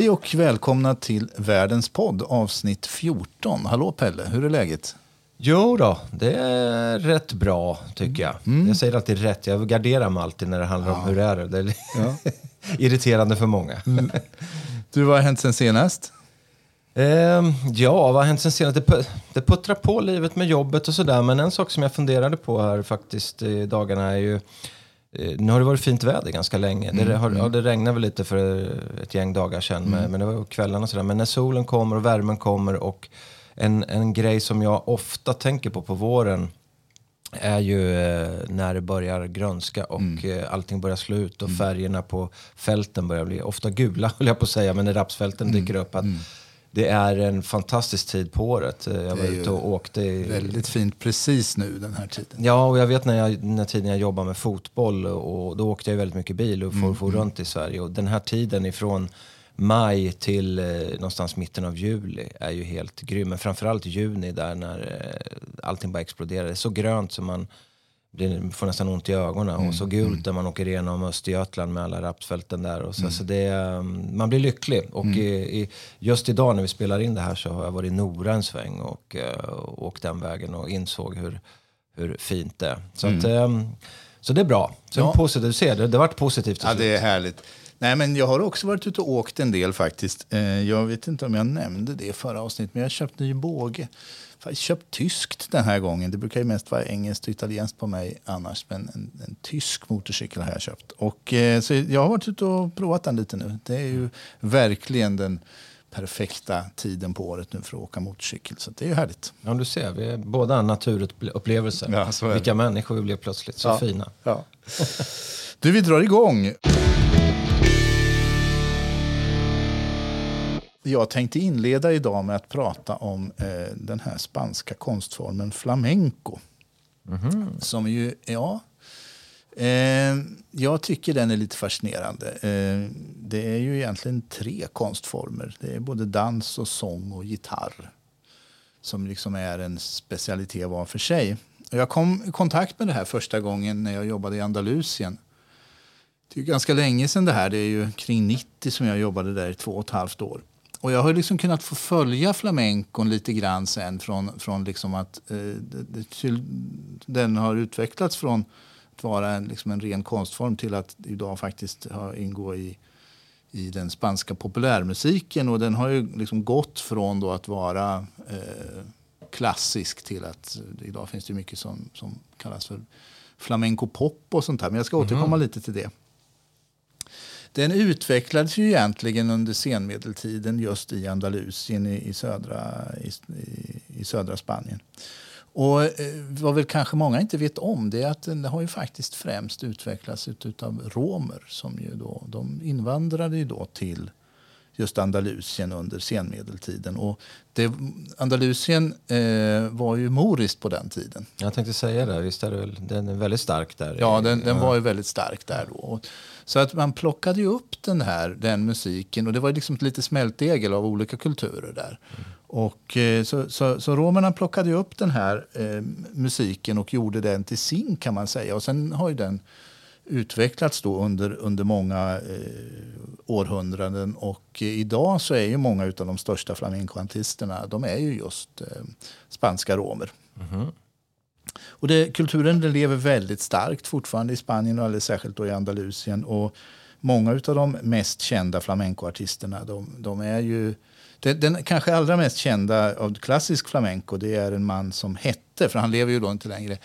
Hej och välkomna till Världens podd avsnitt 14. Hallå Pelle, hur är läget? Jo då, det är rätt bra tycker jag. Mm. Jag säger alltid rätt, jag garderar mig alltid när det handlar om hur det är. Det är Ja. irriterande för många. Du, vad har hänt sen senast? Ehm, ja, vad har hänt sen senast? Det, pu- det puttrar på livet med jobbet och sådär. Men en sak som jag funderade på här faktiskt i dagarna är ju eh, nu har det varit fint väder ganska länge. Det, har, ja, det regnade väl lite för ett gäng dagar sedan, men, men det var kvällarna och sådär. Men när solen kommer och värmen kommer och en, en grej som jag ofta tänker på på våren är ju eh, när det börjar grönska och eh, allting börjar slå ut och färgerna på fälten börjar bli ofta gula, höll jag på att säga, men när rapsfälten dyker upp. Att Det är en fantastisk tid på året. Eh, Jag var ute och åkte. I, Väldigt fint precis nu den här tiden. Ja, och jag vet när, jag, när tiden jag jobbade med fotboll och då åkte jag väldigt mycket bil och får, får runt i Sverige. Och den här tiden ifrån maj till eh, någonstans mitten av juli är ju helt grym. Men framförallt juni där när eh, allting bara exploderar. Det är så grönt som man blir, får nästan ont i ögonen. Och så gult där man åker igenom Östergötland med alla rapsfälten där. Och så, så det, um, man blir lycklig. Och i, i, just idag när vi spelar in det här så har jag varit i Nora en sväng och uh, åkt den vägen och insåg hur, hur fint det är. Så, att, um, så det är bra. Så Ja. positivt, du ser, det, det har varit positivt. Ja, det är härligt. Nej, men jag har också varit ute och åkt en del faktiskt. Eh, Jag vet inte om jag nämnde det förra avsnittet, men jag har köpt ny båge. Faktiskt köpt tyskt den här gången. Det brukar ju mest vara engelskt och italienskt på mig annars. Men en, en tysk motorcykel har jag köpt. Och, eh, så jag har varit ute och provat den lite nu. Det är ju verkligen den perfekta tiden på året nu för att åka motorcykel. Så det är ju härligt. Ja, du ser, vi är båda naturupplevelser. Ja. Vilka människor vi blev plötsligt, så Ja. fina. Ja. Du, vi drar igång. Jag tänkte inleda idag med att prata om eh, den här spanska konstformen flamenco. Som ju, ja... Eh, jag tycker den är lite fascinerande. Eh, det är ju egentligen tre konstformer. Det är både dans och sång och gitarr som liksom är en specialitet var för sig. Jag kom i kontakt med det här första gången när jag jobbade i Andalusien. Det är ganska länge sedan det här. Det är ju kring 90 som jag jobbade där i två och ett halvt år. Och jag har liksom kunnat få följa flamencon lite grann sen från, från liksom att eh, det, den har utvecklats från att vara en, liksom en ren konstform till att idag faktiskt ha, ingå i, i den spanska populärmusiken. Och den har ju liksom gått från då att vara eh, klassisk till att idag finns det mycket som, som kallas för flamenco pop och sånt här. Men jag ska återkomma lite till det. Den utvecklades ju egentligen under senmedeltiden just i Andalusien i, i, södra, i, i, södra Spanien. Och eh, vad väl kanske många inte vet om det är att den har ju faktiskt främst utvecklats av romer som ju då, de invandrade ju då till just Andalusien under senmedeltiden. Och det, Andalusien eh, var ju moriskt på den tiden. Jag tänkte säga det, visst är det väl, den är väldigt stark där. Ja, den, den var ju väldigt stark där då. Och- så att man plockade ju upp den här den musiken och det var liksom ett smältdegel av olika kulturer där. Och eh, så, så, så romerna plockade ju upp den här eh, musiken och gjorde den till sin kan man säga. Och sen har ju den utvecklats då under, under många eh, århundraden. Och eh, idag så är ju många av de största flamencoartisterna, de är ju just eh, spanska romer. Mm-hmm. Och det, kulturen den lever väldigt starkt fortfarande i Spanien och alldeles särskilt då i Andalusien. Och många av de mest kända flamencoartisterna de, de är ju... Den, den kanske allra mest kända av klassisk flamenco det är en man som hette, för han lever ju då inte längre,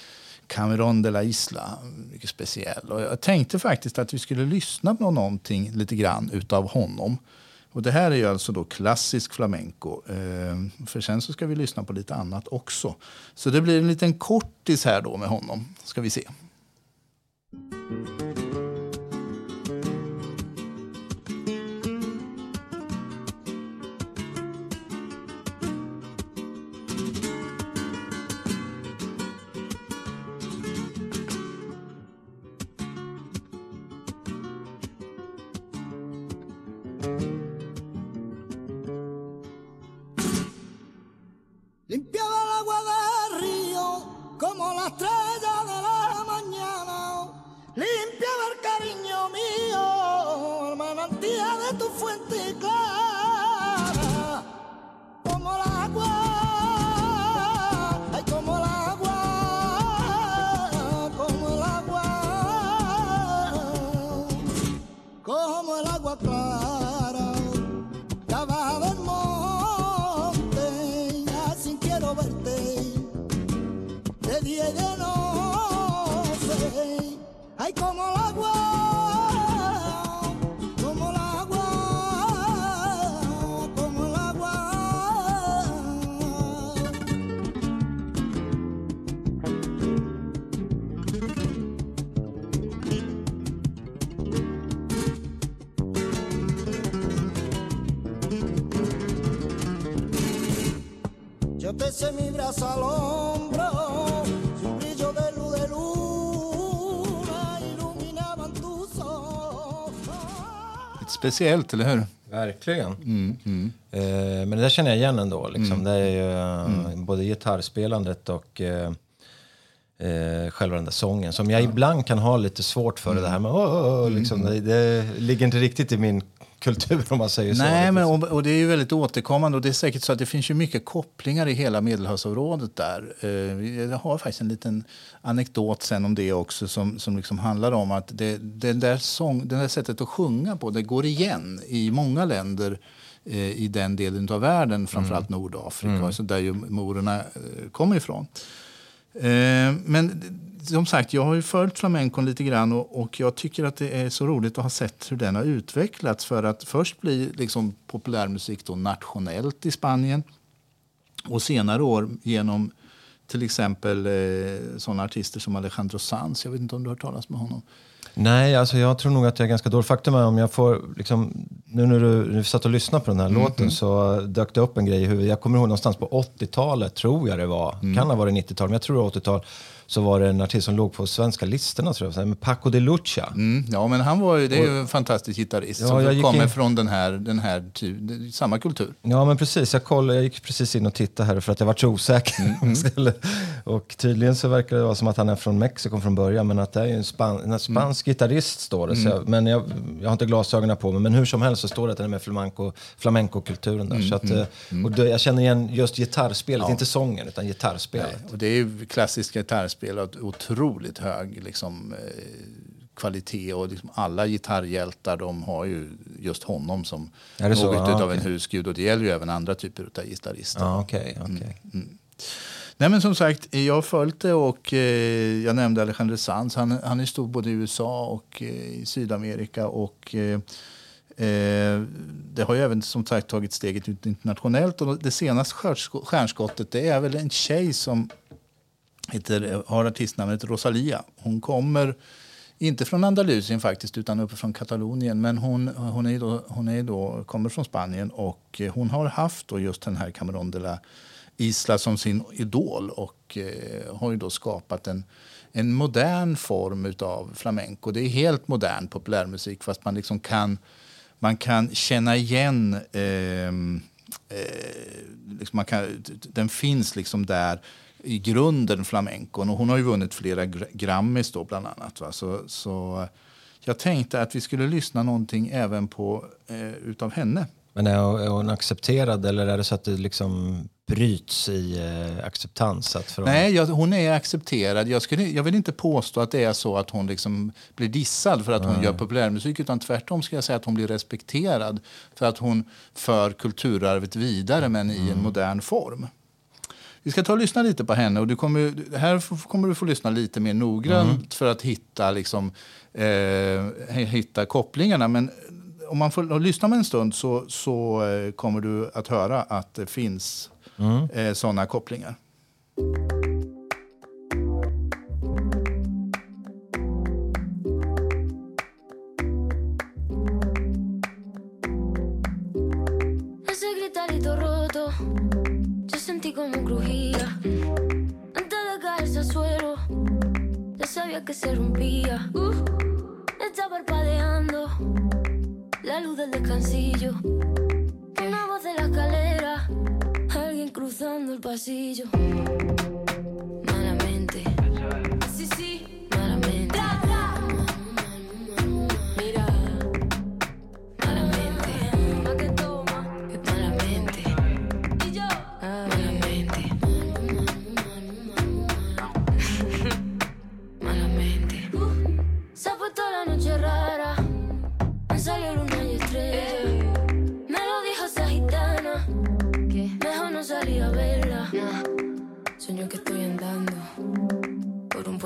Cameron de la Isla. Mycket speciell. Och jag tänkte faktiskt att vi skulle lyssna på någonting lite grann utav honom. Och det här är ju alltså då klassisk flamenco. Eh, för sen så ska vi lyssna på lite annat också. Så det blir en liten kortis här då med honom. Ska vi se. Sé mi brazo al hombro, su brillo de luz de luna iluminaban tus ojos. Lite speciellt, eller hur? Verkligen. Mm, Eh, men det där känner jag igen ändå. Liksom. Det är ju Mm. eh, både gitarrspelandet och eh, eh, själva den där sången. Som jag ibland kan ha lite svårt för det här med åh, åh, åh, liksom. det, det ligger inte riktigt i min kultur om man säger så. Nej, men, och, och det är ju väldigt återkommande och det är säkert så att det finns ju mycket kopplingar i hela Medelhavsområdet där. Eh, Jag har faktiskt en liten anekdot sen om det också som, som liksom handlar om att det, den, där sång, den där sättet att sjunga på det går igen i många länder eh, i den delen av världen, framförallt Nordafrika, alltså där ju morerna eh, kommer ifrån. Men som sagt, jag har ju följt flamencon lite grann och, och jag tycker att det är så roligt att ha sett hur den har utvecklats för att först bli liksom populärmusik då nationellt i Spanien och senare år genom till exempel eh, sådana artister som Alejandro Sanz. Jag vet inte om du har hört talas med honom? Nej, alltså jag tror nog att jag är ganska dålig. Faktum är om jag får, liksom, nu när du, när vi satt och lyssnade på den här låten så dök det upp en grej i huvudet. Jag kommer ihåg någonstans på 80-talet, tror jag det var, kan ha varit 90-tal, men jag tror det var 80-tal, så var det en artist som låg på svenska listorna, tror jag, med Paco de Lucha. Mm, ja, men han var ju, det är ju en fantastisk gitarrist Ja, som kommer in- från den här, den här ty, samma kultur. Ja, men precis. Jag, kollade, jag gick precis in och tittade här för att jag var så osäker. Eller- och tydligen så verkar det vara som att han är från Mexiko från början, men att det är ju en, span, en spansk gitarrist står det. Jag, men jag, jag har inte glasögonen på mig, men hur som helst så står det att den är med flamenco, flamenco-kulturen där. Så att, eh, och det, jag känner igen just gitarrspelet, inte sången, utan gitarrspelet. Och det är ju klassiska gitarrspel av otroligt hög liksom, eh, kvalitet. Och liksom alla gitarrhjältar de har ju just honom som det så? något Ja, utav en husgud. Och det gäller ju även andra typer av gitarrister. Ja, okej. okej. Nej men som sagt, jag har följt det och eh, jag nämnde Alejandro Sanz. Han, han är stor både i USA och eh, i Sydamerika. Och eh, eh, det har ju även som sagt tagit steget ut internationellt. Och det senaste stjärnskottet det är väl en tjej som heter, har artistnamnet Rosalia. Hon kommer inte från Andalusien faktiskt, utan uppe från Katalonien. Men hon, hon, är då, hon är då, kommer från Spanien och eh, hon har haft då just den här Cameron de la Isla som sin idol och eh, har ju då skapat en, en modern form av flamenco. Det är helt modern populärmusik fast man liksom kan, man kan känna igen ehm, eh, liksom man kan, den finns liksom där i grunden flamencon. Och hon har ju vunnit flera gr- Grammys då bland annat. Va? Så, så jag tänkte att vi skulle lyssna någonting även på eh, utav henne. Men är hon- accepterad eller är det så att det liksom bryts i eh, acceptans? Att för Nej, jag, hon är accepterad. Jag, skulle, jag vill inte påstå att det är så att hon liksom blir dissad för att hon gör populärmusik. Utan tvärtom ska jag säga att hon blir respekterad för att hon för kulturarvet vidare men i en modern form. Vi ska ta och lyssna lite på henne. Och du kommer, här kommer du få lyssna lite mer noggrant för att hitta, liksom, eh, hitta kopplingarna. Men om man får lyssna med en stund så, så eh, kommer du att höra att det finns eh, sådana kopplingar. Que se rompía. Uh, está parpadeando la luz del descansillo. Una voz de la escalera, alguien cruzando el pasillo.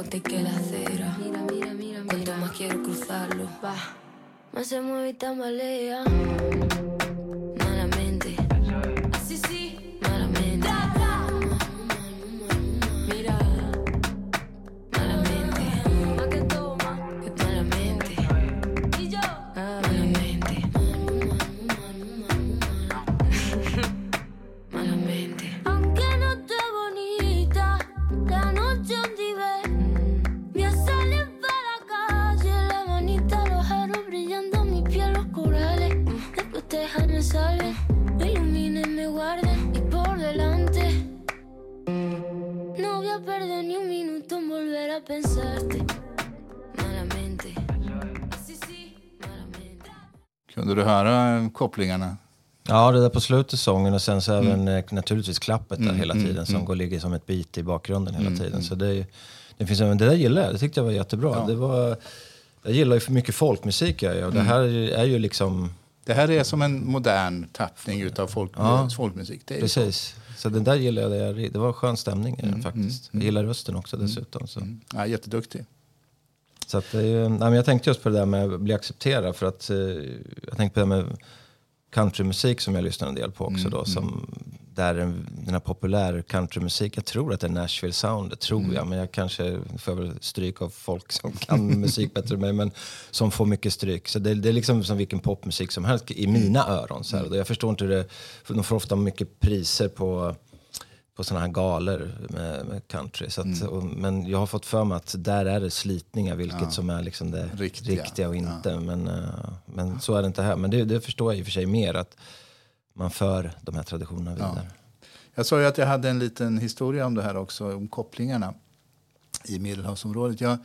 Es que la acera. Mira, mira, mira, Cuanto más quiero cruzarlo, va. Más se mueve y tambalea. Perder ni un minuto en volver a pensarte. Malamente. Así sí, malamente. Kunde du höra kopplingarna? Ja, det där på slutet sången och sen så även eh, naturligtvis klappet där Mm, hela mm, tiden som mm. går ligger som ett bit i bakgrunden hela tiden. Så det, det, finns, även- det där gillar jag, det tyckte jag var jättebra. Ja. Det var, jag gillar ju för mycket folkmusik jag gör. det här är ju liksom, Det här är som en modern tappning utav folk, Ja. folkmusik. Det ju så. precis. Så den där gillar jag, det, var skön stämning i den faktiskt. Jag gillar rösten också dessutom. Så. Ja, jätteduktig. Så att ju- nej, men jag tänkte just på det där med att bli accepterad. För att, eh, jag tänkte på det här med countrymusik som jag lyssnar en del på också. Då, som, där en, den här populär countrymusik, jag tror att det är Nashville Sound, det tror jag. Men jag kanske får väl stryk av folk som kan musik bättre än mig. Men som får mycket stryk. Så det, det är liksom som vilken popmusik som helst i mina öron. Så här. Jag förstår inte hur det, för de får ofta mycket priser på på sådana här galor med, med country. Så att, och, men jag har fått för mig att där är det slitningar, vilket som är liksom det Riktiga. riktiga, och inte. Men, eh, men så är det inte här. Men det, det förstår jag i och för sig mer, att man för de här traditionerna vidare. Jag sa ju att jag hade en liten historia om det här också, om kopplingarna i Medelhavsområdet. Jag,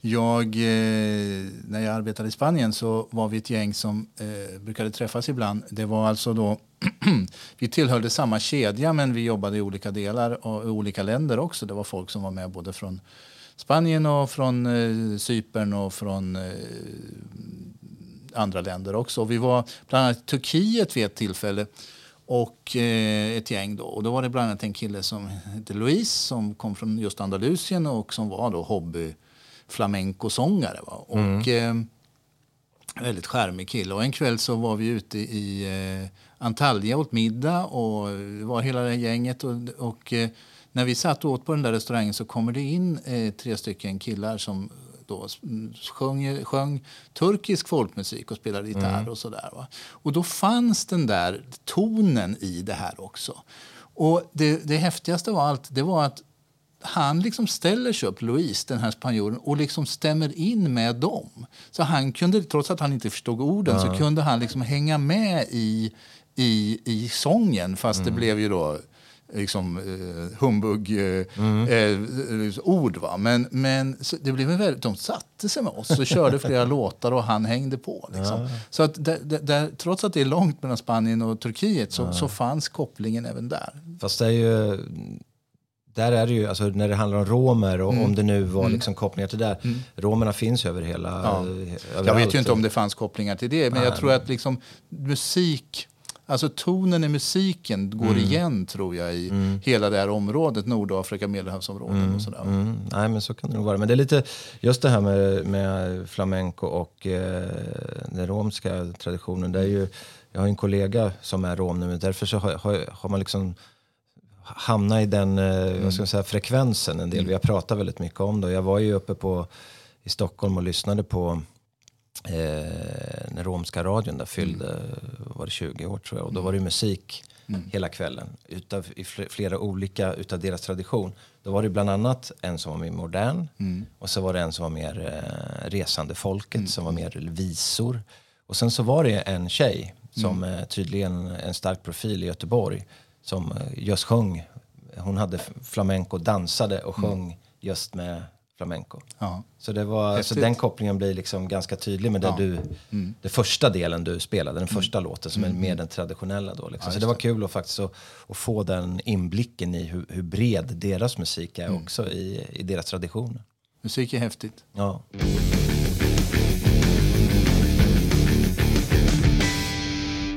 jag, eh, när jag arbetade i Spanien så var vi ett gäng som eh, brukade träffas ibland. Det var alltså då, vi tillhörde samma kedja men vi jobbade i olika delar och i olika länder också. Det var folk som var med både från Spanien och från eh, Cypern och från eh, andra länder också. Vi var bland annat i Turkiet vid ett tillfälle och eh, ett gäng då. Och då var det bland annat en kille som hette Luis som kom från just Andalusien och som var då hobby flamencosångare. Va? Och, eh, väldigt charmig kille. Och en kväll så var vi ute i eh, Antalya åt middag och var hela det gänget. Och, och eh, när vi satt och åt på den där restaurangen så kommer det in eh, tre stycken killar som då mm, sjöng, sjöng turkisk folkmusik och spelade gitarr och sådär. Va? Och då fanns den där tonen i det här också. Och det, det häftigaste av allt det var att han liksom ställer sig upp, Louise, den här spanjoren, och liksom stämmer in med dem. Så han kunde, trots att han inte förstod orden, så kunde han liksom hänga med i, i, i sången, fast det blev ju då liksom eh, humbug eh, eh, ord va. Men, men det blev en väldigt, de satte sig med oss och körde flera låtar och han hängde på. Liksom. Så att där, där, trots att det är långt mellan Spanien och Turkiet så, så fanns kopplingen även där. Fast det är ju, där är det ju, alltså när det handlar om romer och om det nu var liksom kopplingar till det där. Romerna finns över hela, Ja. överallt. Jag vet ju inte om det fanns kopplingar till det, men jag tror att liksom musik, alltså tonen i musiken går igen tror jag i hela det här området, Nordafrika, Medelhavsområdet och sådär. Mm, nej men så kan det nog vara. Men det är lite just det här med, med flamenco och eh, den romska traditionen. Det är ju, jag har en kollega som är rom nu, men därför så har, har, har man liksom hamnat i den eh, vad ska jag säga, frekvensen en del. Vi har pratat väldigt mycket om det. Jag var ju uppe på, i Stockholm och lyssnade på eh, den romska radion där fyllde var det 20 år tror jag. Och då var det musik hela kvällen. Utav, I fl- flera olika utav deras tradition. Då var det bland annat en som var mer modern. Och så var det en som var mer eh, resande folket, som var mer visor. Och sen så var det en tjej som eh, tydligen en stark profil i Göteborg. Som eh, just sjöng. Hon hade flamenco, dansade och sjöng just med flamenco. Ja. Så, det var, så den kopplingen blir liksom ganska tydlig med det du, det första delen du spelade, den första låten som är mer den traditionella då. Liksom. så det var kul att faktiskt att, att få den inblicken i hur, hur bred deras musik är också i, i deras traditioner. Musik är häftigt. Ja.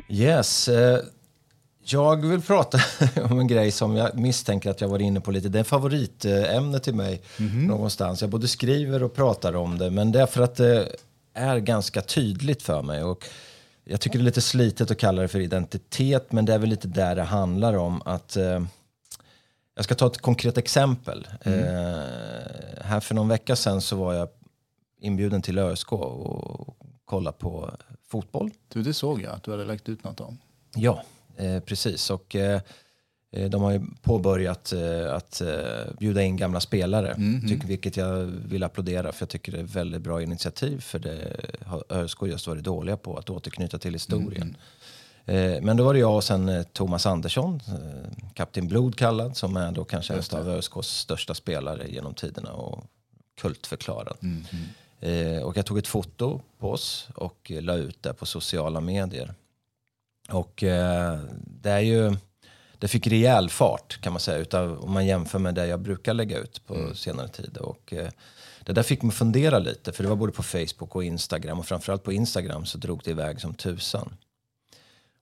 Yes. Eh, Jag vill prata om en grej som jag misstänker att jag var inne på lite. Det är favoritämne till mig någonstans. Jag både skriver och pratar om det, men det är för att det är ganska tydligt för mig. Och jag tycker det är lite slitet att kalla det för identitet, men det är väl lite där det handlar om. att... Eh, jag ska ta ett konkret exempel. Eh, här för någon vecka sedan så var jag inbjuden till ÖSK och kolla på fotboll. Du, det såg jag att du hade lagt ut något om. Ja, eh, precis. Och eh, eh, de har ju påbörjat eh, att eh, bjuda in gamla spelare. Tycker, vilket jag vill applådera för jag tycker det är väldigt bra initiativ. För det har ÖSK just varit dåliga på att återknyta till historien. Eh, Men då var det jag och sen Thomas Andersson, Kapten Blod kallad, som är då kanske en av ÖSKs största spelare genom tiderna och kultförklarad. Eh, Och jag tog ett foto på oss och la ut det på sociala medier. Och eh, det är ju, det fick rejäl fart kan man säga, utav, om man jämför med det jag brukar lägga ut på senare tid. Och, eh, det där fick mig fundera lite, för det var både på Facebook och Instagram och framförallt på Instagram så drog det iväg som tusan.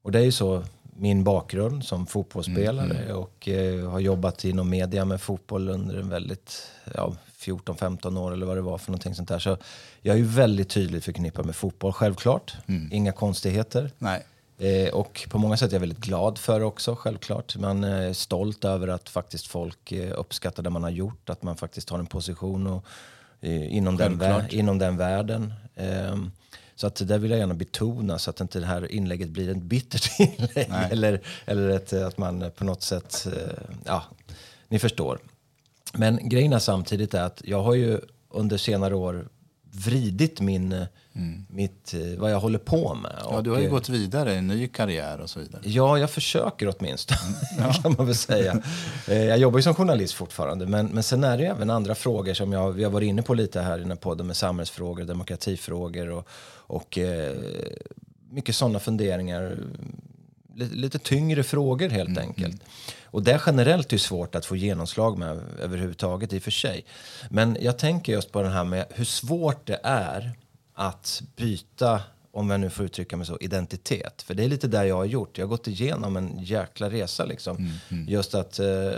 Och det är ju så min bakgrund som fotbollsspelare och eh, har jobbat inom media med fotboll under en väldigt, ja, 14-15 år eller vad det var för någonting sånt där. Så jag är ju väldigt tydligt förknippad med fotboll, självklart. Inga konstigheter. Nej. Eh, och på många sätt är jag väldigt glad för det också, självklart. Man är stolt över att faktiskt folk eh, uppskattar det man har gjort, att man faktiskt har en position och, eh, inom, den, inom den världen. Ehm, så att det vill jag gärna betona så att inte det här inlägget blir ett bittert inlägg. Nej. Eller, eller ett, att man på något sätt, eh, ja, ni förstår. Men grejen är samtidigt är att jag har ju under senare år vridit min, eh, mitt, eh, vad jag håller på med. Mm. Ja, du har ju eh, gått vidare, en ny karriär och så vidare. Ja, jag försöker åtminstone, Mm. kan man väl säga. Jag jobbar ju som journalist fortfarande, men, men sen är det ju även andra frågor som jag, vi har varit inne på lite här i den här podden med samhällsfrågor, demokratifrågor och, och eh, mycket sådana funderingar. Lite, tyngre frågor helt enkelt. Och det generellt är svårt att få genomslag med överhuvudtaget i och för sig. Men jag tänker just på det här med hur svårt det är att byta, om jag nu får uttrycka mig så, identitet. För det är lite där jag har gjort. Jag har gått igenom en jäkla resa liksom. Just att eh,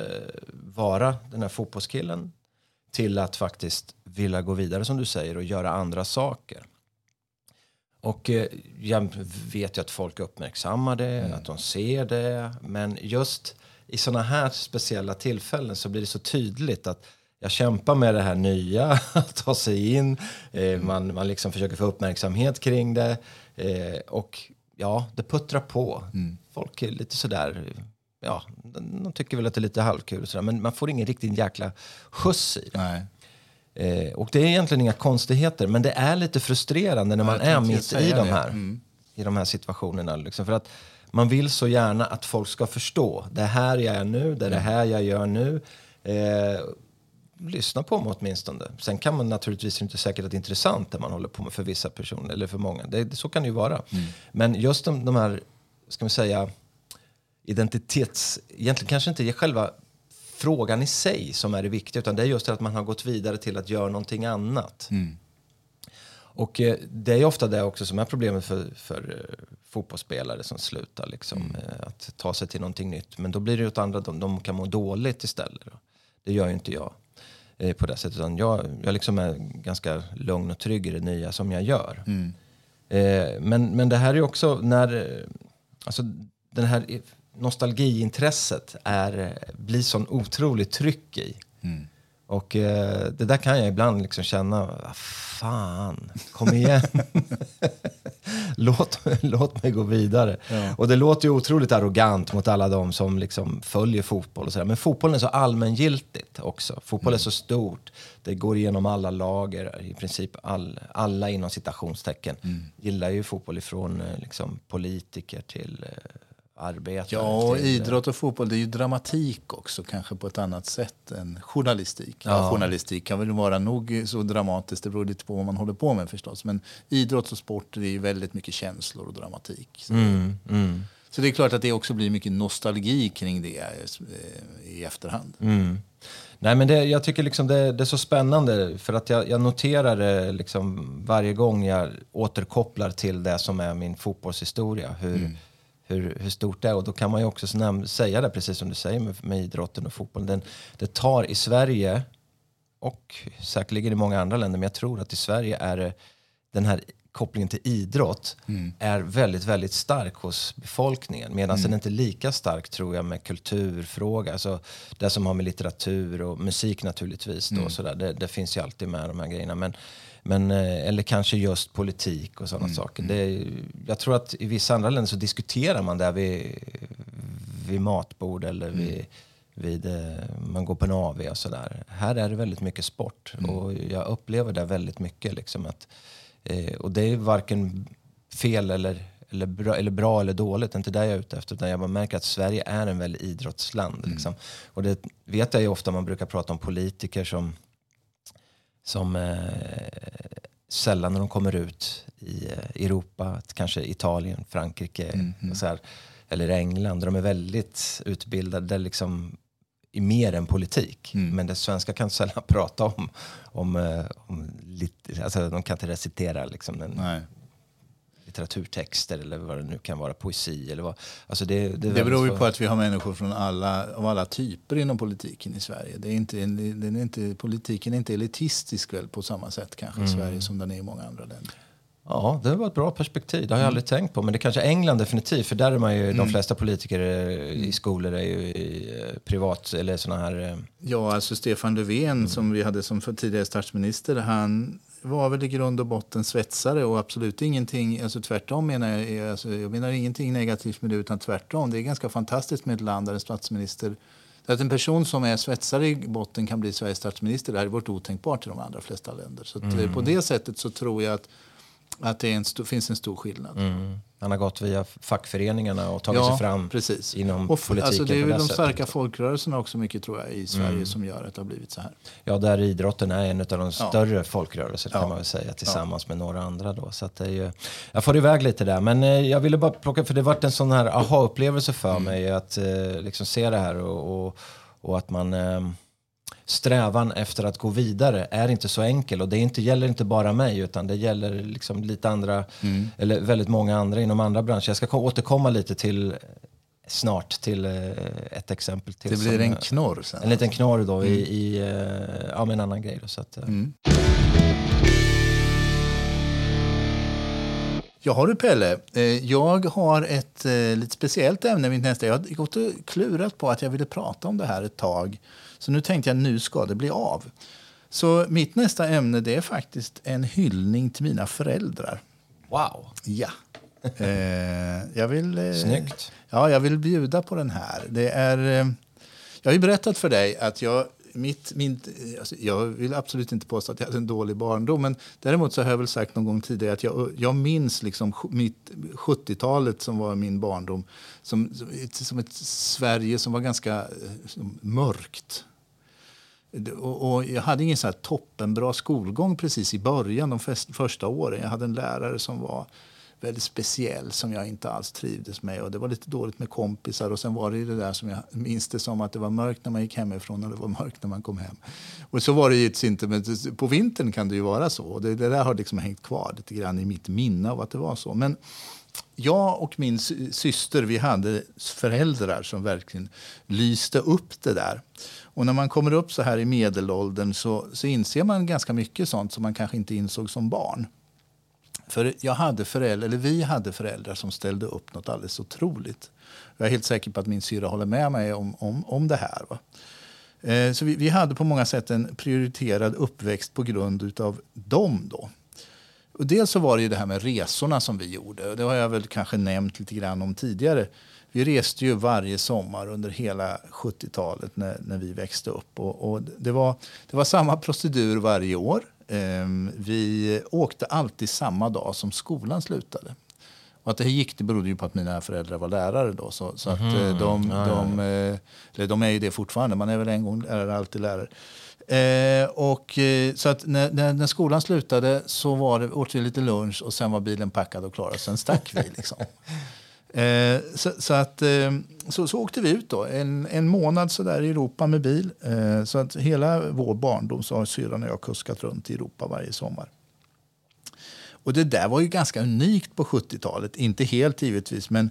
vara den här fotbollskillen till att faktiskt vilja gå vidare som du säger och göra andra saker. Och eh, jag vet ju att folk uppmärksammar det, att de ser det. Men just i sådana här speciella tillfällen så blir det så tydligt att jag kämpar med det här nya, att ta sig in. Eh, man, man liksom försöker få uppmärksamhet kring det. Eh, och ja, det puttrar på. Folk är lite sådär, ja, de tycker väl att det är lite halvkul och sådär. Men man får ingen riktig jäkla skjuts i det. Nej. Eh, och det är egentligen inga konstigheter, men det är lite frustrerande när man är mitt i de här, Mm. i de här situationerna. Liksom. För att man vill så gärna att folk ska förstå. Det här jag är nu, det är det Mm. här jag gör nu. Eh, lyssna på mig åtminstone. Sen kan man naturligtvis inte säkert att det är intressant det man håller på med för vissa personer, eller för många. Det, så kan det ju vara. Mm. Men just de, de här, ska man säga, identitets... Egentligen kanske inte själva frågan i sig som är det viktiga, utan det är just det att man har gått vidare till att göra någonting annat. Och eh, det är ofta det också som är problemet för, för eh, fotbollsspelare som slutar. Liksom, eh, att ta sig till någonting nytt. Men då blir det ju åt andra, de, de kan må dåligt istället. Då. Det gör ju inte jag på det sättet. Utan jag, jag liksom är ganska lugn och trygg i det nya som jag gör. Eh, men, men det här är ju också när... Alltså, den här nostalgiintresset är, blir sån otroligt tryck i. Och eh, det där kan jag ibland liksom känna, "Vad fan, kom igen. låt, låt mig gå vidare. Och det låter ju otroligt arrogant mot alla de som liksom följer fotboll och sådär. Men fotbollen är så allmängiltigt också. Fotboll är så stort. Det går igenom alla lager. I princip all, alla inom citationstecken gillar ju fotboll ifrån eh, liksom, politiker till eh, arbetare. Ja, och eh, idrott och fotboll det är ju dramatik också, kanske på ett annat sätt än journalistik. Ja. journalistik kan väl vara nog så dramatiskt, det beror lite på vad man håller på med förstås. Men idrott och sport det är ju väldigt mycket känslor och dramatik. Så, Mm, mm. så det är klart att det också blir mycket nostalgi kring det eh, i efterhand. Mm. Nej, men det, jag tycker liksom det, det är så spännande för att jag, jag noterar det liksom varje gång jag återkopplar till det som är min fotbollshistoria. Hur, hur, hur stort det är. Och då kan man ju också säga det, precis som du säger med, med idrotten och fotbollen. Den, det tar i Sverige, och säkerligen i många andra länder, men jag tror att i Sverige är det den här kopplingen till idrott är väldigt, väldigt stark hos befolkningen. Medan den inte är lika stark tror jag med kulturfråga. Alltså det som har med litteratur och musik naturligtvis. Då, sådär. Det, det finns ju alltid med de här grejerna. Men, men, eh, eller kanske just politik och sådana saker. Det är, jag tror att i vissa andra länder så diskuterar man det vid, vid matbord eller vid, vid, eh, man går på en AV och sådär. Här är det väldigt mycket sport och jag upplever det väldigt mycket. Liksom att, eh, och det är varken fel eller, eller, bra, eller bra eller dåligt, det är inte det jag är ute efter. Utan jag bara märker att Sverige är en väldigt idrottsland. Liksom. Och det vet jag ju ofta, man brukar prata om politiker som som eh, sällan när de kommer ut i eh, Europa, kanske Italien, Frankrike och så här, eller England. De är väldigt utbildade liksom, i mer än politik. Men det svenska kan sällan prata om, om, eh, om lit, alltså, de kan inte recitera liksom, den. Litteraturtexter eller vad det nu kan vara, poesi eller vad. Alltså det, det, Det beror ju på att vi har människor från alla, av alla typer inom politiken i Sverige. Det är inte, den är inte, politiken är inte elitistisk väl på samma sätt kanske i Sverige som den är i många andra länder. Ja, det var ett bra perspektiv. Det har jag aldrig tänkt på. Men det kanske är England definitivt. För där är man ju, de flesta politiker i skolor är ju i eh, privat eller såna här... eh, Ja, alltså Stefan Löfven som vi hade som tidigare statsminister, han var väl i grund och botten svetsare och absolut ingenting, alltså tvärtom menar jag, alltså jag menar ingenting negativt med det utan tvärtom. Det är ganska fantastiskt med ett land där en statsminister att en person som är svetsare i botten kan bli Sveriges statsminister, det hade varit otänkbart i de allra flesta länder. Så eh, på det sättet så tror jag att, att det en finns en stor skillnad. mm, han har gått via fackföreningarna och tagit sig fram precis. inom och f- politiken alltså det är det de sättet. Mm. starka folkrörelserna också mycket tror jag i Sverige som gör att det har blivit så här. Ja, där idrotten är en av de Ja. större folkrörelserna kan Ja. man väl säga tillsammans med några andra då. Så att det är ju, jag får iväg lite där, men eh, jag ville bara plocka, för det varit en sån här aha-upplevelse för Mm. mig att eh, liksom se det här och, och, och att man eh, strävan efter att gå vidare är inte så enkel och det inte, gäller inte bara mig utan det gäller liksom lite andra, Mm. eller väldigt många andra inom andra branscher. Jag ska ko- återkomma lite till snart till eh, ett exempel till. Det blir som, en knorr sen. en liten knorr då i, i eh, ja, med en annan grej. Då, så att, eh, Ja, har du Pelle. Jag har ett lite speciellt ämne mitt nästa. Jag har gått och klurat på att jag ville prata om det här ett tag. Så nu tänkte jag nu ska det bli av. Så mitt nästa ämne det är faktiskt en hyllning till mina föräldrar. Wow! Ja. Eh, jag vill, eh, Snyggt. Ja, jag vill bjuda på den här. Det är, eh, jag har ju berättat för dig att jag, mitt, min, alltså, jag vill absolut inte påstå att jag hade en dålig barndom. Men däremot så har jag väl sagt någon gång tidigare att jag, jag minns liksom mitt 70-talet som var min barndom som, som, ett, som ett Sverige som var ganska eh, som mörkt. Och, och jag hade ingen så här toppenbra skolgång precis i början, de fest, första åren. Jag hade en lärare som var väldigt speciell som jag inte alls trivdes med. Och det var lite dåligt med kompisar. Och sen var det det där som jag minns det som att det var mörkt när man gick hemifrån och det var mörkt när man kom hem. Och så var det givetvis inte, men på vintern kan det ju vara så. Och det, det där har liksom hängt kvar lite grann i mitt minne av att det var så. Men jag och min syster vi hade föräldrar som verkligen lyste upp det där. Och när man kommer upp så här i medelåldern så, så inser man ganska mycket sånt som man kanske inte insåg som barn. För jag hade föräldrar, eller vi hade föräldrar som ställde upp något alldeles otroligt. Jag är helt säker på att min syra håller med mig om, om, om det här. Va? Eh, så vi, vi hade på många sätt en prioriterad uppväxt på grund av dem. Då. Och dels så var det ju det här med resorna som vi gjorde. Det har jag väl kanske nämnt lite grann om tidigare. Vi reste ju varje sommar under hela 70-talet när, när vi växte upp. Och, och det, var, det var samma procedur varje år. Ehm, vi åkte alltid samma dag som skolan slutade. Och att det gick det berodde ju på att mina föräldrar var lärare då. Så, så att eh, de, de, eh, eller de är ju det fortfarande. Man är väl en gång lärare, alltid lärare. Eh, och, eh, så att när, när, när skolan slutade så var det, åt vi lite lunch och sen var bilen packad och klar. Och sen stack vi liksom. Eh, så, så, att, eh, så, så åkte vi ut då, en, en månad så där i Europa med bil. Eh, så att hela vår barndom så har syrran och jag kuskat runt i Europa varje sommar. Och det där var ju ganska unikt på 70-talet. Inte helt givetvis, men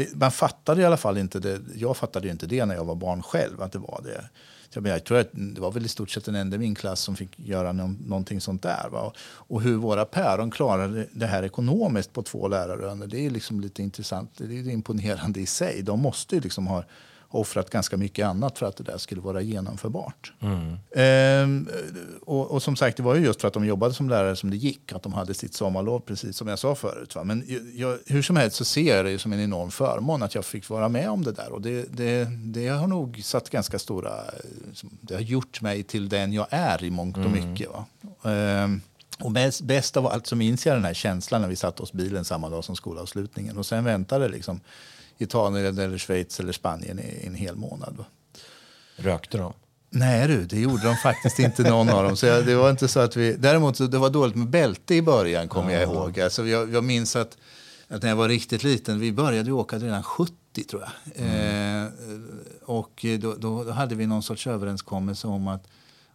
det man fattade i alla fall inte det. Jag fattade ju inte det när jag var barn själv, att det var det. Jag, menar, jag tror att det var väl i stort sett en enda i min klass som fick göra någon, någonting sånt där. Va? Och hur våra päron klarade det här ekonomiskt på två lärarlöner, det är liksom lite intressant. Det är imponerande i sig. De måste ju liksom ha offrat ganska mycket annat för att det där skulle vara genomförbart. Ehm, och, och som sagt, det var ju just för att de jobbade som lärare som det gick, att de hade sitt sommarlov, precis som jag sa förut. Va? Men jag, hur som helst så ser jag det som en enorm förmån att jag fick vara med om det där. Och det, det, det har nog satt ganska stora... Det har gjort mig till den jag är i mångt och mycket. Va? Ehm, och bäst, bäst av allt så minns jag den här känslan när vi satte oss i bilen samma dag som skolavslutningen. Och sen väntade liksom Italien, eller Schweiz eller Spanien i en hel månad. Va? Rökte de? Nej du, det gjorde de faktiskt inte någon av dem. Så jag, det var inte så att vi, däremot det var dåligt med bälte i början kommer jag ihåg. Alltså jag, jag minns att, att när jag var riktigt liten, vi började åka redan 70 tror jag. Eh, och då, då, då hade vi någon sorts överenskommelse om att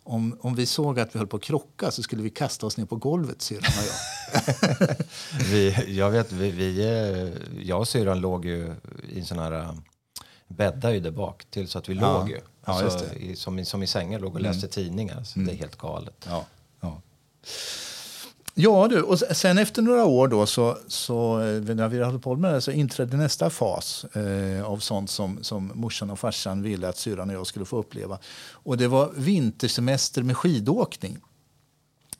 om, om vi såg att vi höll på att krocka så skulle vi kasta oss ner på golvet, syrran och jag. Vi, jag vet, vi, vi, eh, jag och syrran låg ju i en sån här eh, bäddar ju där bak till så att vi Ja. låg ju. Ja, Alltså. Mm. i, som, som i sängen låg och läste tidningar. Så Det är helt galet. Ja, ja. Du, och sen efter några år då så, så eh, när vi hade på med det så inträdde nästa fas eh, av sånt som, som morsan och farsan ville att syrran och jag skulle få uppleva. Och det var vintersemester med skidåkning.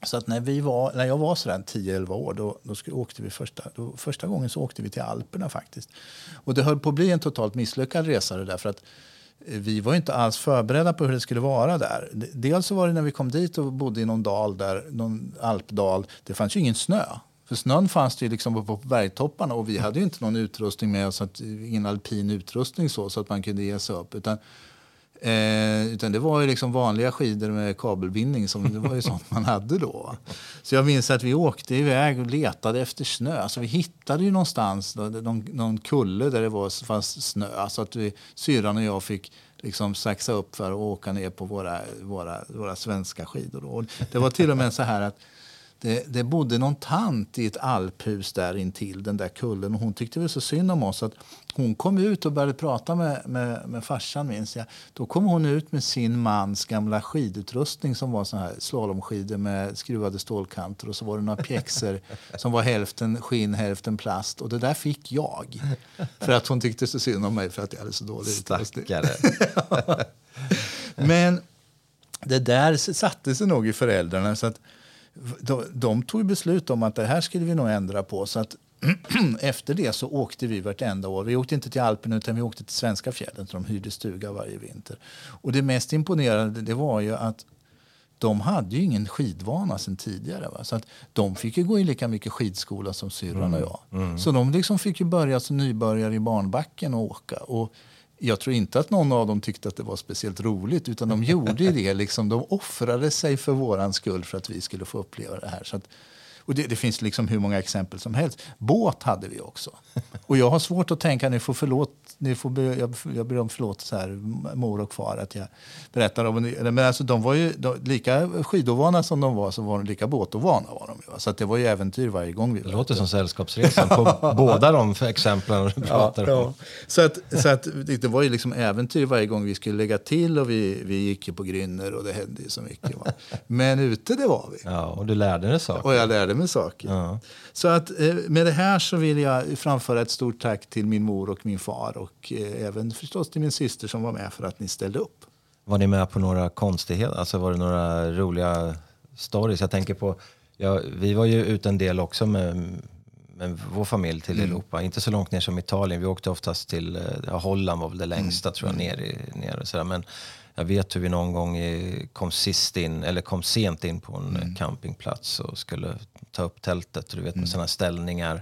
Så att när, vi var, när jag var sådär 10-11 år, då, då skulle, åkte vi första, då, första gången så åkte vi till Alperna faktiskt. Och det höll på att bli en totalt misslyckad resa det där för att vi var inte alls förberedda på hur det skulle vara där. Dels så var det när vi kom dit och bodde i någon dal där, någon alpdal. Det fanns ju ingen snö. För snön fanns det ju liksom på bergtopparna och vi hade ju inte någon utrustning med oss, att, eh, ingen alpin utrustning så, så att man kunde ge sig upp. Utan, Eh, utan det var ju liksom vanliga skidor med kabelbindning. Som, det var ju sånt man hade då. Så jag minns att vi åkte iväg och letade efter snö. Alltså vi hittade ju någonstans då, någon, någon kulle där det var, fanns snö. Så att vi, syrran och jag fick liksom saxa upp för att åka ner på våra, våra, våra svenska skidor. Då. Och det var till och med så här att det, det bodde någon tant i ett alphus där intill den där kullen och hon tyckte väl så synd om oss att hon kom ut och började prata med, med, med farsan minns jag. Då kom hon ut med sin mans gamla skidutrustning som var sån här slalomskidor med skruvade stålkanter och så var det några pjäxor som var hälften skinn, hälften plast och det där fick jag. För att hon tyckte så synd om mig för att jag hade så dålig utrustning. Men det där satte sig nog i föräldrarna. Så att de, de tog beslut om att det här skulle vi nog ändra på. Så att efter det så åkte vi vartenda år. Vi åkte inte till Alperna utan vi åkte till svenska fjällen. Så de hyrde stuga varje vinter. Och det mest imponerande det var ju att de hade ju ingen skidvana sen tidigare. Va? Så att de fick ju gå i lika mycket skidskola som syrran och jag. Så de liksom fick ju börja som nybörjare i barnbacken och åka. Och jag tror inte att någon av dem tyckte att det var speciellt roligt utan de gjorde det. Liksom, de offrade sig för våran skull för att vi skulle få uppleva det här. Så att, och det, det finns liksom hur många exempel som helst. Båt hade vi också. Och jag har svårt att tänka, ni får förlåt, ni får be, jag, jag ber om förlåtelse här, mor och far, att jag berättar om det. Men alltså, de var ju de, lika skidovana som de var, så var de lika båtovana. Var de, ju, så att det var ju äventyr varje gång vi Det låter som Sällskapsresan på båda de exemplen du pratar om. Så, att, så att det det var ju liksom äventyr varje gång vi skulle lägga till och vi, vi gick ju på grynner och det hände ju så mycket. Va? Men ute det var vi. Ja, och du lärde dig saker. Och jag lärde mig saker. Ja. Så att eh, med det här så vill jag framföra ett stort tack till min mor och min far och eh, även förstås till min syster som var med för att ni ställde upp. Var ni med på några konstigheter? Alltså var det några roliga stories? Jag tänker på, ja, vi var ju ute en del också med, med vår familj till Europa. Inte så långt ner som Italien. Vi åkte oftast till, eh, ja, Holland var väl det längsta tror jag, ner, i, ner och sådär. Men jag vet hur vi någon gång kom sist in, eller kom sent in på en eh, campingplats och skulle ta upp tältet. Du vet med sådana ställningar.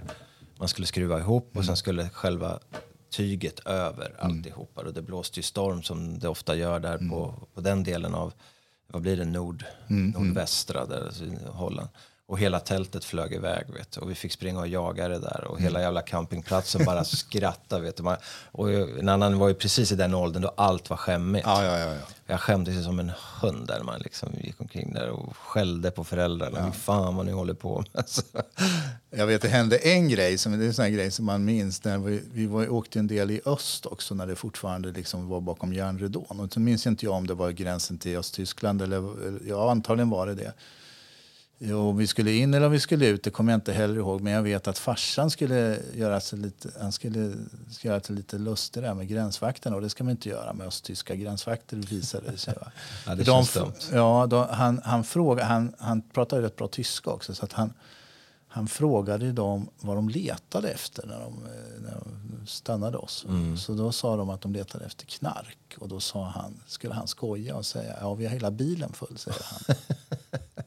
Man skulle skruva ihop och sen skulle själva tyget över alltihopa. Och det blåste ju storm som det ofta gör där på, på den delen av, vad blir det, nord, nordvästra där, alltså Holland. Och hela tältet flög iväg vet du. och vi fick springa och jaga det där och hela jävla campingplatsen bara skrattade. Vet du. Man, och en annan var ju precis i den åldern då allt var skämmigt. Ja, ja, ja. ja. Jag skämdes som en hund där man liksom gick omkring där och skällde på föräldrarna. Ja. Fan vad ni håller på med. Alltså. Jag vet, det hände en grej, som, det är en sån grej som man minns. När vi, vi var, åkte en del i öst också när det fortfarande liksom var bakom järnridån. Och så minns inte jag om det var gränsen till Östtyskland eller ja, antagligen var det det. Om vi skulle in eller om vi skulle ut, det kommer jag inte heller ihåg. Men jag vet att farsan skulle göra sig lite, han skulle, skulle göra sig lite lustig där med gränsvakterna. Och det ska man inte göra med östtyska gränsvakter visade det sig. Va? ja, det de. Ja, de, han, han, fråga, han, han pratade rätt bra tyska också. Så att han, han frågade dem vad de letade efter när de, när de stannade oss. Mm. Så då sa de att de letade efter knark. Och då sa han, skulle han skoja och säga ja vi har hela bilen full, säger han.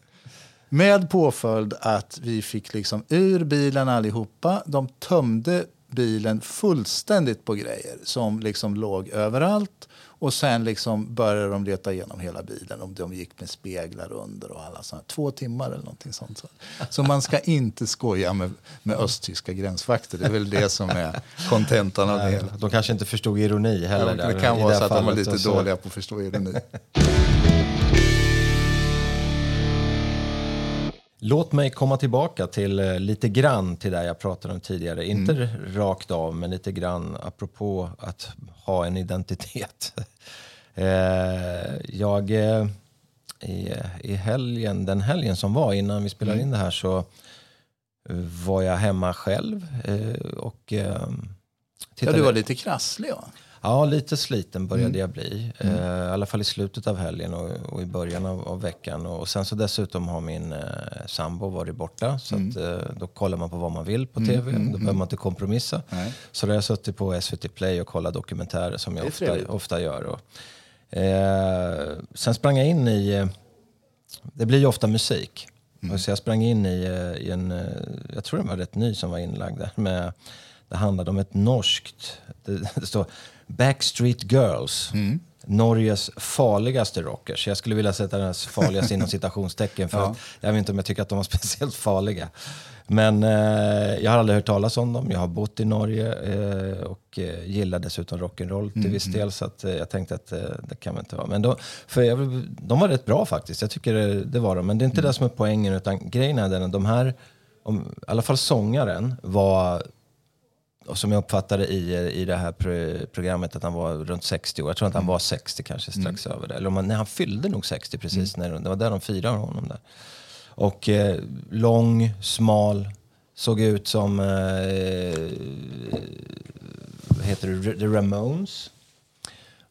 Med påföljd att vi fick liksom ur bilen allihopa. De tömde bilen fullständigt på grejer som liksom låg överallt. Och sen liksom började de leta igenom hela bilen. Om de gick med speglar under och alla sådana. Två timmar eller någonting sånt. Så man ska inte skoja med, med östtyska gränsvakter. Det är väl det som är kontentan av det hela. De kanske inte förstod ironi heller. Ja, det kan vara så att de var lite dåliga på att förstå ironi. Låt mig komma tillbaka till eh, lite grann till det jag pratade om tidigare. Mm. Inte rakt av, men lite grann apropå att ha en identitet. eh, jag, eh, i, i helgen, den helgen som var innan vi spelade mm. in det här så var jag hemma själv. Eh, och, eh, ja, du var lite krasslig va? Ja, lite sliten började mm. jag bli. Mm. Eh, I alla fall i slutet av helgen och, och i början av, av, veckan. Och sen så dessutom har min eh, sambo varit borta. Så mm. att, eh, då kollar man på vad man vill på mm, tv. Mm, då behöver mm. man inte kompromissa. Nej. Så då har jag suttit på SVT Play och kollat dokumentärer som jag ofta, ofta gör. Och, eh, sen sprang jag in i... Eh, det blir ju ofta musik. Mm. Så jag sprang in i, eh, i en... Jag tror den var rätt ny som var inlagd där. Med, det handlade om ett norskt... Det, det står Backstreet Girls. Mm. Norges farligaste rockers. Jag skulle vilja sätta den farligaste inom citationstecken för ja. att jag vet inte om jag tycker att de var speciellt farliga. Men eh, jag har aldrig hört talas om dem. Jag har bott i Norge eh, och eh, gillar dessutom rock'n'roll till mm, viss del. Så att, eh, jag tänkte att eh, det kan väl inte vara. Men då, för jag, de var rätt bra faktiskt. Jag tycker det, det var de. Men det är inte mm. det som är poängen. Utan grejen är den att de här, om, i alla fall sångaren, var och som jag uppfattade i, i det här programmet att han var runt 60 år. Jag tror att han mm. var 60 kanske strax mm. över det. Eller om han, nej, han fyllde nog 60 precis. Mm. När, det var där de firade honom. där. Och eh, lång, smal, såg ut som, eh, heter det, The Ramones.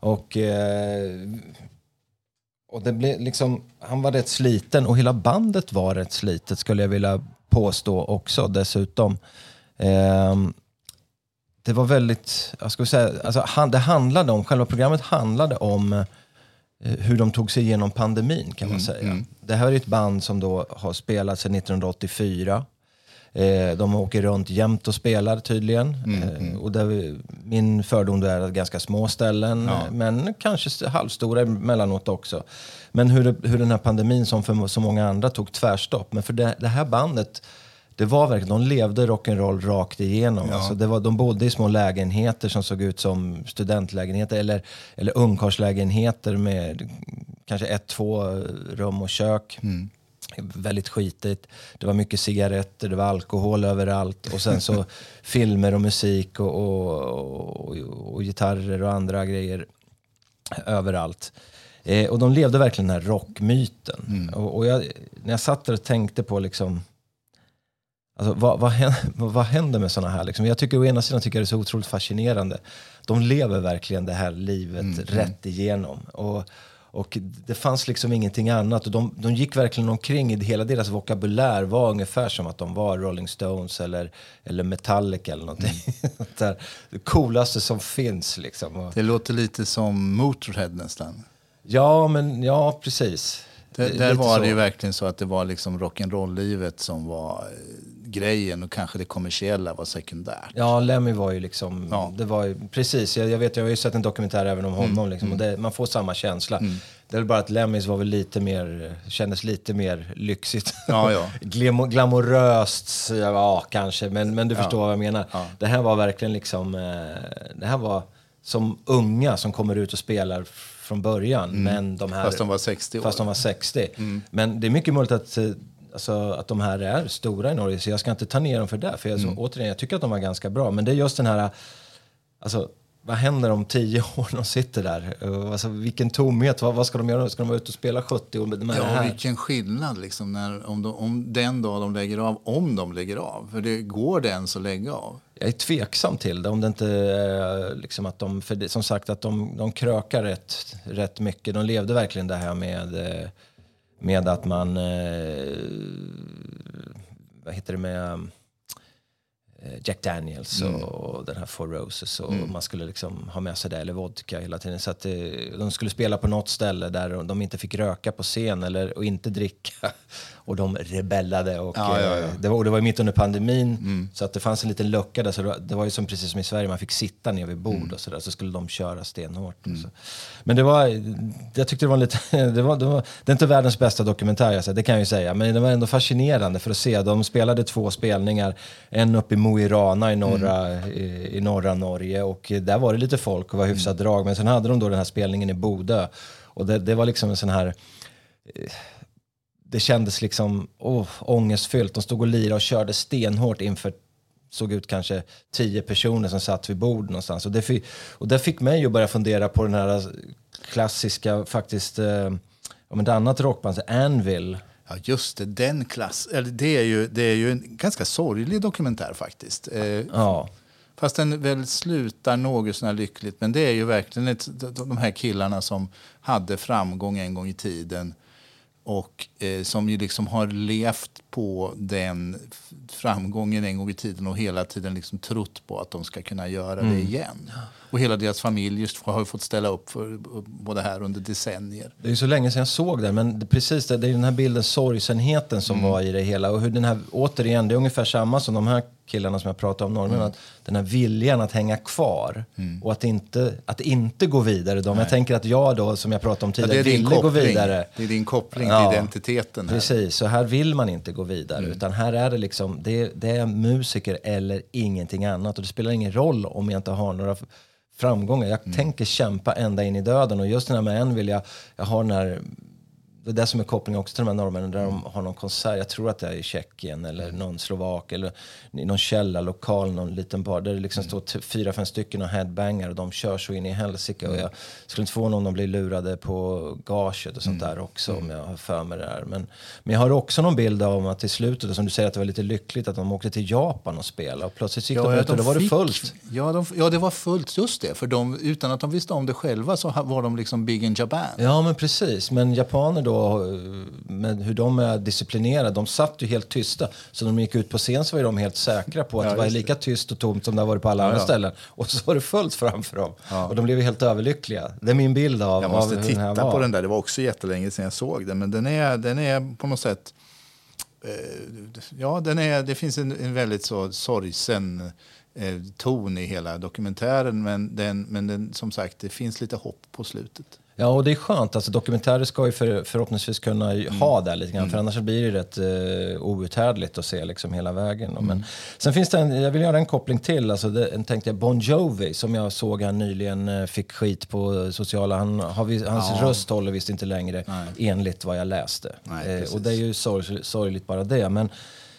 Och, eh, och det blev liksom, han var rätt sliten och hela bandet var rätt slitet skulle jag vilja påstå också dessutom. Um, det var väldigt, jag skulle säga, alltså, det handlade om, själva programmet handlade om eh, hur de tog sig igenom pandemin kan man mm, säga. Mm. Det här är ett band som då har spelat sedan 1984. Eh, de åker runt jämt och spelar tydligen. Mm, eh, mm. och där, min fördom är att ganska små ställen, ja. men kanske halvstora emellanåt också. Men hur, hur den här pandemin som för så många andra tog tvärstopp. Men för det, det här bandet det var verkligen, de levde rock'n'roll rakt igenom. Ja. Alltså det var, de bodde i små lägenheter som såg ut som studentlägenheter eller, eller ungkarlslägenheter med kanske ett, två rum och kök. Mm. Väldigt skitigt. Det var mycket cigaretter, det var alkohol överallt och sen så filmer och musik och, och, och, och, gitarrer och andra grejer överallt. Eh, och de levde verkligen den här rockmyten. Mm. Och, jag, när jag satt där och tänkte på liksom Alltså, vad, vad, händer, vad händer med sådana här? Liksom? Jag tycker å ena sidan tycker jag det är så otroligt fascinerande. De lever verkligen det här livet mm, mm. rätt igenom. Och, och det fanns liksom ingenting annat. Och de, de gick verkligen omkring, hela deras vokabulär var ungefär som att de var Rolling Stones eller, eller Metallica eller någonting. Mm. det coolaste som finns. Liksom. Det låter lite som Motörhead nästan. Ja, men ja, precis. Det, där var så. det ju verkligen så att det var liksom rock'n'roll-livet som var eh, grejen och kanske det kommersiella var sekundärt. Ja, Lemmy var ju liksom, ja. det var ju, precis, jag, jag, vet, jag har ju sett en dokumentär även om mm, honom liksom, och mm. det, man får samma känsla. Mm. Det är bara att Lemmys var väl lite mer, kändes lite mer lyxigt. Ja, ja. Glamoröst, ja kanske, men, men du förstår vad jag menar. Det här var verkligen liksom, eh, det här var som unga som kommer ut och spelar från början. Men de här, Mm. Fast de var 60 år. Fast de var 60. Men det är mycket möjligt att, eh, alltså, att de här är stora i Norge, så jag ska inte ta ner dem för det. För jag, så, återigen, jag tycker att de var ganska bra. Men det är just den här, alltså, vad händer om tio år när de sitter där? Alltså, vilken tomhet, vad, vad ska de göra? Ska de vara ute och spela 70 år med det Ja, här? vilken skillnad liksom när, om, de, om den dag de lägger av, om de lägger av. För det går det ens att lägga av. Jag är tveksam till det. Om det inte liksom att de, för det, som sagt att de, de krökar rätt, rätt mycket. De levde verkligen det här med, eh, med att man, eh, vad heter det med eh, Jack Daniels och den här Four Roses och man skulle liksom ha med sig det eller vodka hela tiden. Så att eh, de skulle spela på något ställe där de inte fick röka på scen eller och inte dricka. Och de rebellade och, Ja, ja, ja. eh, det var, och det var mitt under pandemin så att det fanns en liten lucka där. Så det var, det var ju som precis som i Sverige, man fick sitta ner vid bord och sådär. Så skulle de köra stenhårt. Så. Men det var, jag tyckte det var lite, det, var, det, var, det är inte världens bästa dokumentär jag sett, det kan jag ju säga. Men det var ändå fascinerande för att se. De spelade två spelningar, en uppe i Mo i Rana i norra, i, i norra Norge. Och där var det lite folk och var hyfsat drag. Men sen hade de då den här spelningen i Bodö. Och det, det var liksom en sån här det kändes liksom oh, ångestfyllt. De stod och lirade och körde stenhårt inför såg ut kanske tio personer som satt vid bord någonstans. Och det, fick, och det fick mig att börja fundera på den här klassiska, faktiskt, eh, om ett annat rockband, Anvil. Ja, just det. Den klass, eller det, är ju, det är ju en ganska sorglig dokumentär faktiskt. Eh, Ja, Fast den väl slutar något sånär lyckligt. Men det är ju verkligen ett, de här killarna som hade framgång en gång i tiden. Och eh, som ju liksom har levt på den framgången en gång i tiden och hela tiden liksom trott på att de ska kunna göra det igen. Och hela deras familj just har fått ställa upp för både här under decennier. det är så länge sedan jag såg den, men det, precis det, det är den här bilden, sorgsenheten som var i det hela. Och hur den här, återigen, det är ungefär samma som de här killarna som jag pratade om, norrmännen. Att den här viljan att hänga kvar och att inte, att inte gå vidare. Då. Men jag tänker att jag då, som jag pratade om Ja, tidigare, det din ville gå vidare. det är din koppling Ja, till identiteten. Här. Precis, så här vill man inte gå vidare. Utan här är det liksom, det, det är musiker eller ingenting annat. Och det spelar ingen roll om jag inte har några framgångar. Jag tänker kämpa ända in i döden. Och just den här med en vill jag, jag har den här det är det som är kopplingen också till de här norrmännen där de har någon konsert, jag tror att det är i Tjeckien eller någon slovak eller i någon källarlokal, någon liten bar där det liksom står t- fyra, fem stycken och headbangar och de kör så in i helsike och jag skulle inte få om de blir lurade på gaget och sånt där också om jag har för mig det där. Men, men jag har också någon bild av att i slutet, som du säger att det var lite lyckligt att de åkte till Japan och spelade och plötsligt gick de ut och då var det fullt. Ja, de, ja, det var fullt. Just det. För de, utan att de visste om det själva så var de liksom big in Japan. Ja, men precis. Men japaner då, eh, med hur de är disciplinerade, de satt ju helt tysta. Så när de gick ut på scen så var de helt säkra på att Ja, det var lika tyst och tomt som det har varit på alla andra ja. ställen. Och så var det fullt framför dem. Och de blev helt överlyckliga. Det är min bild av, Jag av måste den här titta var. på den där. Det var också jättelänge sedan jag såg den. Men den är, den är på något sätt... Eh, ja, den är, det finns en, en väldigt så sorgsen eh, ton i hela dokumentären. Men, den, men den, som sagt, det finns lite hopp på slutet. Ja, och det är skönt. Alltså, dokumentärer ska ju för, förhoppningsvis kunna Mm. ha det lite grann. För annars blir det rätt uh, outhärdligt att se liksom hela vägen. Mm. Men, sen finns det en, jag vill göra en koppling till. Alltså, det, en, tänkte jag, Bon Jovi som jag såg han nyligen eh, fick skit på sociala. Han, har hans Ja. röst håller visst inte längre enligt vad jag läste. Nej, eh, och det är ju sorg, sorgligt bara det. Men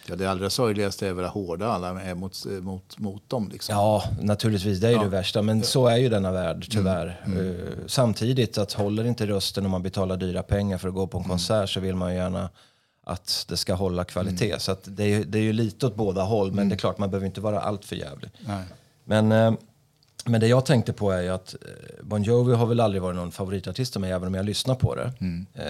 Ja, det allra sorgligaste är väl hur hårda alla är mot, mot, mot dem. Liksom. Ja, naturligtvis. Det är ju det värsta. Men så är ju denna värld, tyvärr. Mm, Eh, samtidigt, att håller inte rösten om man betalar dyra pengar för att gå på en Mm. konsert så vill man ju gärna att det ska hålla kvalitet. Mm. Så det, är, ju- det är ju lite åt båda håll, men det är klart man behöver inte vara allt för jävlig. Nej. Men, eh, men det jag tänkte på är ju att eh, Bon Jovi har väl aldrig varit någon favoritartist för mig, även om jag lyssnar på det. Mm. Eh,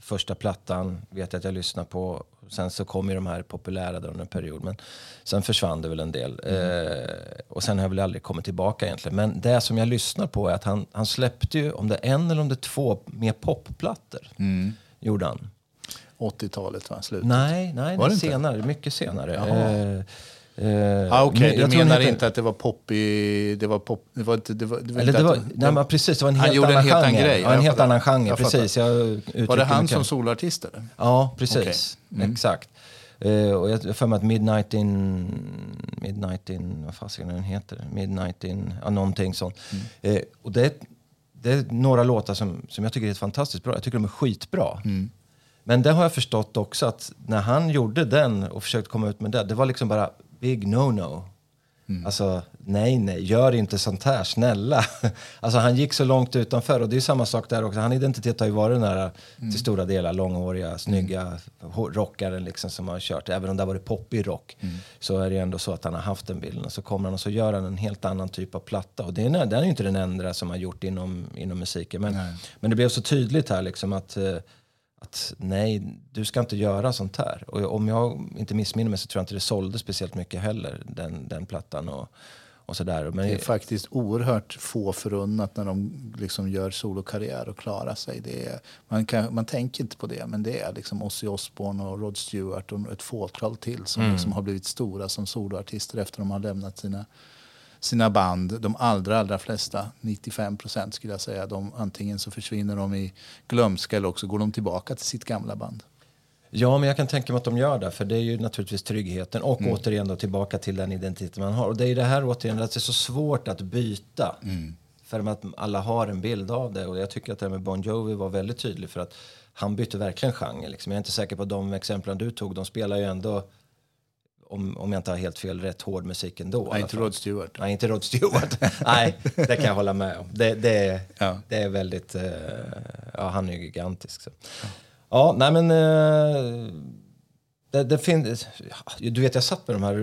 första plattan vet jag att jag lyssnar på. Sen så kom ju de här populära där under en period. Men sen försvann det väl en del. Eh, och sen har jag väl aldrig kommit tillbaka egentligen. Men det som jag lyssnar på är att han, han släppte ju, om det är en eller om det är två, mer popplattor. Gjorde han. 80-talet, va? Slutet. Nej, nej, Var det är inte? senare. Mycket senare. Eh, eh, Ah, Okej, men du menar heter- inte att det var pop i... Det var pop... Det var inte... Det var, det var Eller det var, att- nej, men precis, det var en Han helt gjorde en annan helt annan genre. grej. Ja, en helt annan genre, Jag precis. Jag Var det han som solartist eller? Ja, precis. Okej. Mm. Exakt. Eh, och jag har för mig att Midnight in... Midnight in... Vad fasiken den heter? Midnight in... Ja, någonting sånt. Eh, och det, det är några låtar som, som jag tycker är fantastiskt bra. Jag tycker de är skitbra. Men det har jag förstått också att när han gjorde den och försökte komma ut med det, det var liksom bara big no-no. Alltså, nej, nej, gör inte sånt här, snälla. Alltså han gick så långt utanför och det är samma sak där också. Han identitet har ju varit den här till stora delar långhåriga, snygga ho- rockaren liksom som har kört. Även om det har varit poppig rock så är det ju ändå så att han har haft den bilden. Och så kommer han och så gör han en helt annan typ av platta. Och det är, den är ju inte den enda som har gjort inom, inom musiken. Men, men det blev så tydligt här liksom att eh, att nej, du ska inte göra sånt här. Och om jag inte missminner mig så tror jag inte det sålde speciellt mycket heller, den, den plattan och, och sådär. Men Det är faktiskt oerhört få förunnat när de liksom gör solokarriär och klarar sig. Det är, man, kan, man tänker inte på det, men det är liksom Ozzy Osbourne och Rod Stewart och ett fåtal till som liksom har blivit stora som soloartister efter de har lämnat sina, sina band. De allra, allra flesta, 95 procent skulle jag säga, de, antingen så försvinner de i glömska eller också går de tillbaka till sitt gamla band. Ja, men jag kan tänka mig att de gör det, för det är ju naturligtvis tryggheten och Mm. återigen då tillbaka till den identitet man har. Och det är ju det här återigen, att det är så svårt att byta. Mm. För att alla har en bild av det och jag tycker att det här med Bon Jovi var väldigt tydlig för att han bytte verkligen genre. Liksom. Jag är inte säker på de exemplen du tog, de spelar ju ändå, om, om jag inte har helt fel, rätt hård musik ändå. Nej, inte. Rod Stewart. Nej, inte Rod Stewart. Nej, det kan jag hålla med om. Det, det, Ja. det är väldigt... eh, ja, han är ju gigantisk. Så. Ja, nej men... eh, det, det finns... Du vet, jag satt med de här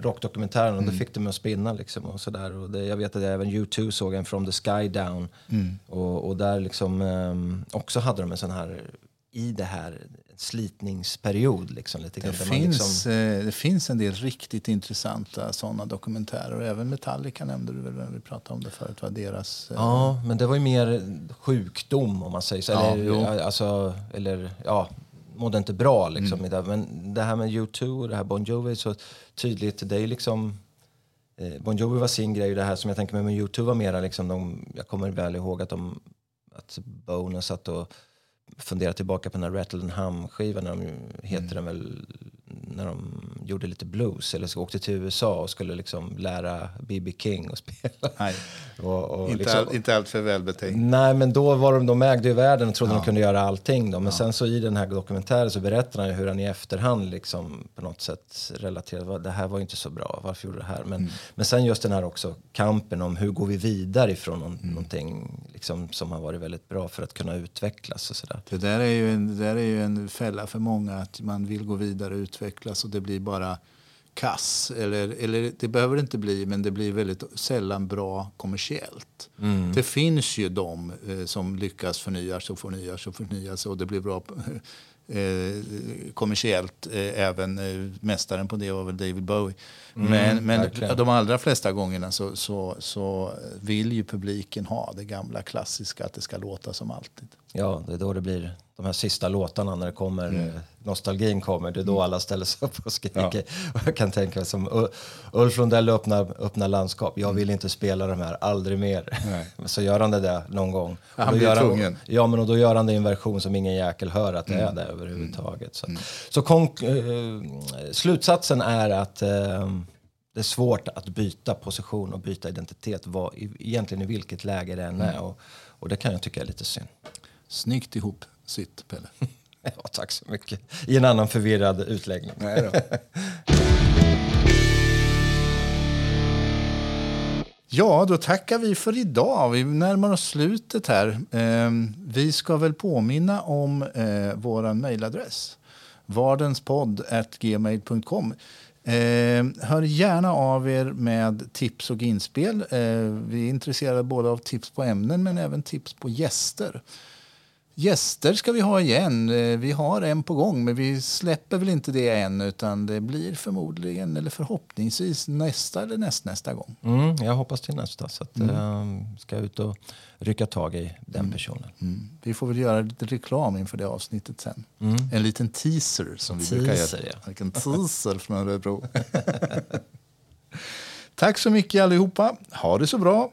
rockdokumentärerna och Mm. det fick det mig att spinna liksom och sådär. Och det, jag vet att jag även U2 såg en From the Sky Down. Mm. Och, och där liksom eh, också hade de en sån här... I det här slitningsperiod liksom lite Det man finns, liksom, eh, det finns en del riktigt intressanta sådana dokumentärer. Och även Metallica nämnde du väl när vi pratade om det förut. Var deras, eh, Ja, men det var ju mer sjukdom om man säger så. Ja, eller, jo. alltså, eller ja, mådde inte bra liksom. det. Men det här med U2 och det här Bon Jovi så tydligt. Det är liksom... Eh, bon Jovi var sin grej. Det här som jag tänker mig med U2 var mera liksom de, Jag kommer väl ihåg att de... Att Bono satt och funderade tillbaka på den här Rattle and Hum-skivan. De, heter den väl... När de gjorde lite blues. Eller så åkte till USA och skulle liksom lära B.B. King att spela. Nej, Och, och inte, liksom, all, inte allt för välbetänkt. Nej, men då var de, de ägde ju världen och trodde de kunde göra allting. Då. Men sen så i den här dokumentären så berättar han ju hur han i efterhand liksom på något sätt relaterar. "Va, Det här var ju inte så bra, varför gjorde det här? Men, men sen just den här också kampen om hur går vi vidare ifrån någon, någonting liksom, som har varit väldigt bra för att kunna utvecklas och sådär. Det där är ju en, det där är ju en fälla för många. Att man vill gå vidare och utvecklas och det blir bara kass. Eller, eller det behöver det inte bli, men det blir väldigt sällan bra kommersiellt. Det finns ju de eh, som lyckas förnyas och förnyas och förnyas och det blir bra eh, kommersiellt. Eh, även eh, mästaren på det var väl David Bowie. men men verkligen. de allra flesta gångerna så, så, så vill ju publiken ha det gamla klassiska, att det ska låta som alltid. Ja, det är då det blir de här sista låtarna när det kommer, Mm. eh, nostalgin kommer. Det är då alla ställer sig upp och skriker. Och jag kan tänka mig som Ulf Lundell öppnar, öppnar landskap. Jag vill inte spela de här, aldrig mer. Nej. Så gör han det där någon gång. Ja, han blir gör tvungen. Ja, men och då gör han det i en version som ingen jäkel hör att det Mm. är det överhuvudtaget. Så, så konk- eh, slutsatsen är att eh, det är svårt att byta position och byta identitet vad, i, egentligen i vilket läge det än Mm. är. Och, och det kan jag tycka är lite synd. Snyggt ihop sitt, Pelle. Ja, tack så mycket. I en annan förvirrad utläggning. Nej då. Ja, då tackar vi för idag. Vi närmar oss slutet här. Eh, vi ska väl påminna om eh, vår mejladress. vardenspodd.gmail.com. Eh, hör gärna av er med tips och inspel. Eh, vi är intresserade både av tips på ämnen men även tips på gäster. Gäster ska vi ha igen. Eh, Vi har en på gång, men vi släpper väl inte det än. Utan det blir förmodligen, eller förhoppningsvis, nästa eller nästnästa gång. Mm, jag hoppas till nästa. Så att, eh, ska jag ut och rycka tag i den personen. Mm. Vi får väl göra lite reklam inför det avsnittet sen. En liten teaser som vi brukar Teaser, göra. ja. Vilken teaser från Örebro. Tack så mycket allihopa. Ha det så bra.